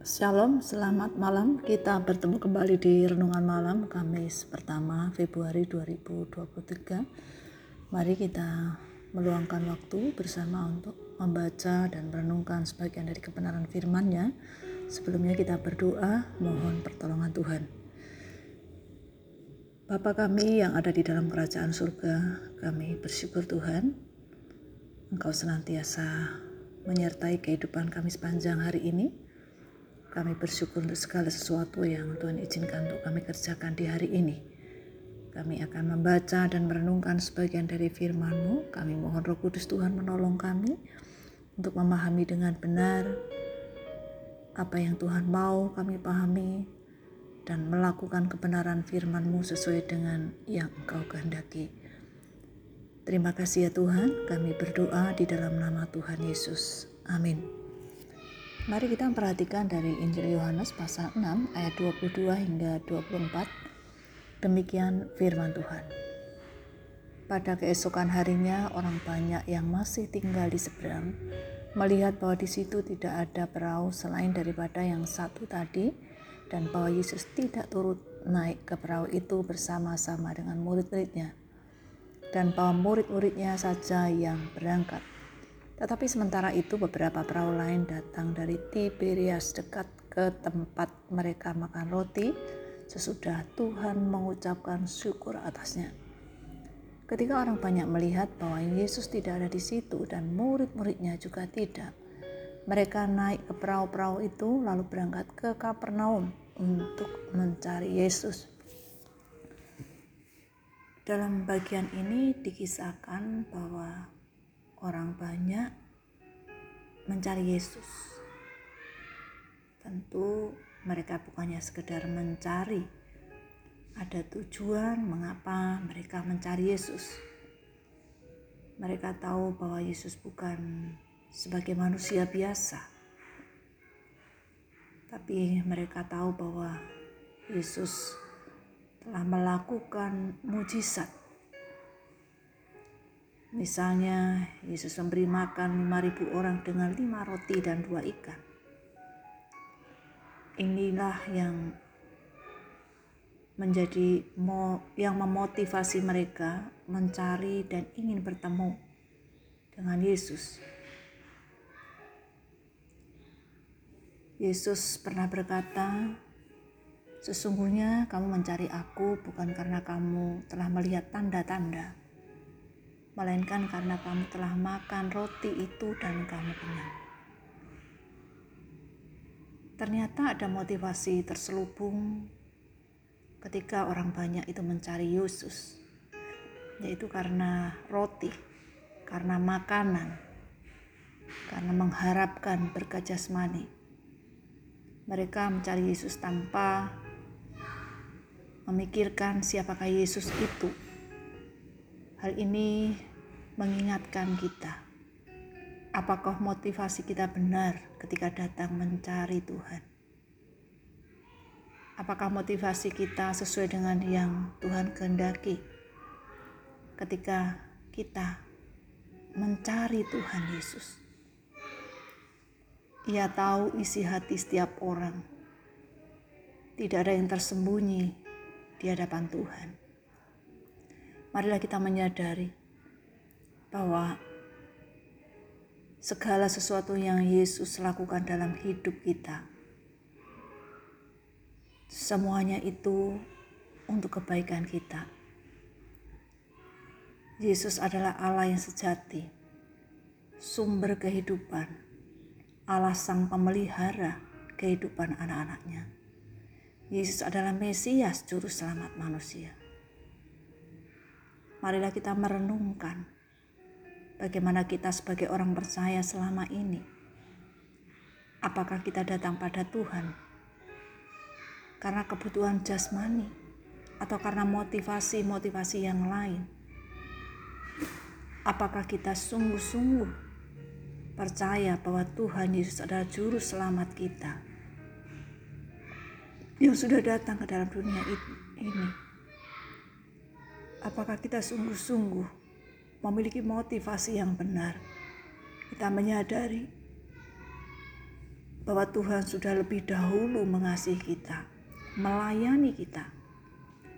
Shalom, selamat malam. Kita bertemu kembali di Renungan Malam Kamis pertama Februari 2023. Mari kita meluangkan waktu bersama untuk membaca dan merenungkan sebagian dari kebenaran firman-Nya. Sebelumnya kita berdoa mohon pertolongan Tuhan. Bapa kami yang ada di dalam kerajaan surga, kami bersyukur Tuhan Engkau senantiasa menyertai kehidupan kami sepanjang hari ini. Kami bersyukur untuk segala sesuatu yang Tuhan izinkan untuk kami kerjakan di hari ini. Kami akan membaca dan merenungkan sebagian dari firman-Mu. Kami mohon Roh Kudus Tuhan menolong kami untuk memahami dengan benar apa yang Tuhan mau kami pahami dan melakukan kebenaran firman-Mu sesuai dengan yang Engkau kehendaki. Terima kasih ya Tuhan, kami berdoa di dalam nama Tuhan Yesus. Amin. Mari kita perhatikan dari Injil Yohanes pasal 6 ayat 22 hingga 24. Demikian firman Tuhan. Pada keesokan harinya orang banyak yang masih tinggal di seberang melihat bahwa di situ tidak ada perahu selain daripada yang satu tadi dan bahwa Yesus tidak turut naik ke perahu itu bersama-sama dengan murid-muridnya dan bahwa murid-muridnya saja yang berangkat. Tetapi sementara itu beberapa perahu lain datang dari Tiberias dekat ke tempat mereka makan roti sesudah Tuhan mengucapkan syukur atasnya. Ketika orang banyak melihat bahwa Yesus tidak ada di situ dan murid-muridnya juga tidak, mereka naik ke perahu-perahu itu lalu berangkat ke Kapernaum untuk mencari Yesus. Dalam bagian ini dikisahkan bahwa orang banyak mencari Yesus. Tentu mereka bukannya sekedar mencari, ada tujuan mengapa mereka mencari Yesus. Mereka tahu bahwa Yesus bukan sebagai manusia biasa, tapi mereka tahu bahwa Yesus telah melakukan mujizat Misalnya, Yesus memberi makan 5.000 orang dengan lima roti dan dua ikan. Inilah yang menjadi yang memotivasi mereka mencari dan ingin bertemu dengan Yesus. Yesus pernah berkata, "Sesungguhnya kamu mencari Aku bukan karena kamu telah melihat tanda-tanda." Melainkan karena kamu telah makan roti itu dan kamu kenyang. Ternyata ada motivasi terselubung ketika orang banyak itu mencari Yesus, yaitu karena roti, karena makanan, karena mengharapkan berkat jasmani. Mereka mencari Yesus tanpa memikirkan siapakah Yesus itu Hal ini mengingatkan kita, apakah motivasi kita benar ketika datang mencari Tuhan? Apakah motivasi kita sesuai dengan yang Tuhan kehendaki ketika kita mencari Tuhan Yesus? Ia tahu isi hati setiap orang. Tidak ada yang tersembunyi di hadapan Tuhan marilah kita menyadari bahwa segala sesuatu yang Yesus lakukan dalam hidup kita, semuanya itu untuk kebaikan kita. Yesus adalah Allah yang sejati, sumber kehidupan, Allah sang pemelihara kehidupan anak-anaknya. Yesus adalah Mesias, Juru Selamat manusia marilah kita merenungkan bagaimana kita sebagai orang percaya selama ini. Apakah kita datang pada Tuhan karena kebutuhan jasmani atau karena motivasi-motivasi yang lain? Apakah kita sungguh-sungguh percaya bahwa Tuhan Yesus adalah juru selamat kita yang sudah datang ke dalam dunia ini? apakah kita sungguh-sungguh memiliki motivasi yang benar. Kita menyadari bahwa Tuhan sudah lebih dahulu mengasihi kita, melayani kita,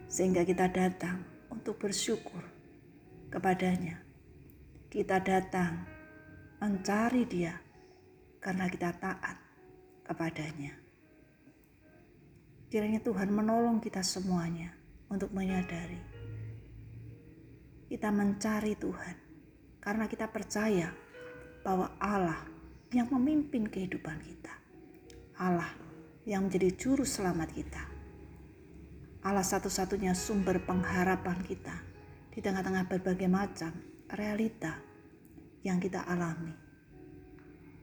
sehingga kita datang untuk bersyukur kepadanya. Kita datang mencari Dia karena kita taat kepadanya. Kiranya Tuhan menolong kita semuanya untuk menyadari kita mencari Tuhan karena kita percaya bahwa Allah yang memimpin kehidupan kita. Allah yang menjadi juru selamat kita. Allah satu-satunya sumber pengharapan kita di tengah-tengah berbagai macam realita yang kita alami.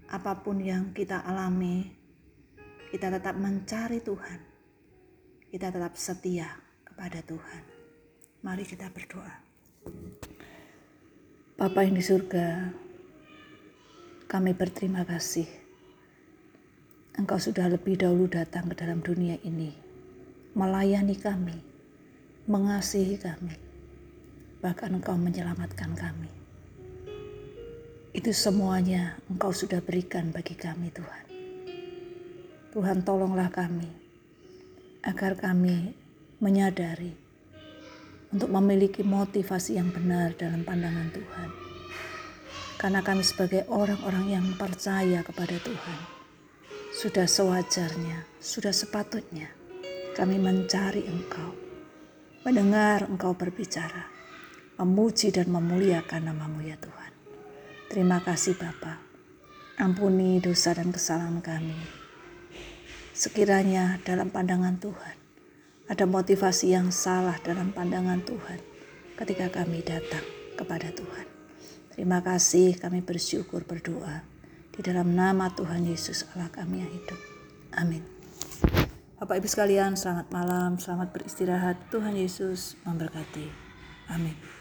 Apa pun yang kita alami, kita tetap mencari Tuhan kita tetap setia kepada Tuhan. Mari kita berdoa. Bapa yang di surga, kami berterima kasih. Engkau sudah lebih dahulu datang ke dalam dunia ini, melayani kami, mengasihi kami, bahkan Engkau menyelamatkan kami. Itu semuanya Engkau sudah berikan bagi kami, Tuhan. Tuhan, tolonglah kami agar kami menyadari untuk memiliki motivasi yang benar dalam pandangan Tuhan. Karena kami sebagai orang-orang yang percaya kepada Tuhan, sudah sewajarnya, sudah sepatutnya kami mencari Engkau, mendengar Engkau berbicara, memuji dan memuliakan namamu ya Tuhan. Terima kasih Bapa. Ampuni dosa dan kesalahan kami Sekiranya dalam pandangan Tuhan ada motivasi yang salah dalam pandangan Tuhan ketika kami datang kepada Tuhan. Terima kasih kami bersyukur berdoa di dalam nama Tuhan Yesus Allah kami yang hidup. Amin. Bapak Ibu sekalian, selamat malam, selamat beristirahat. Tuhan Yesus memberkati. Amin.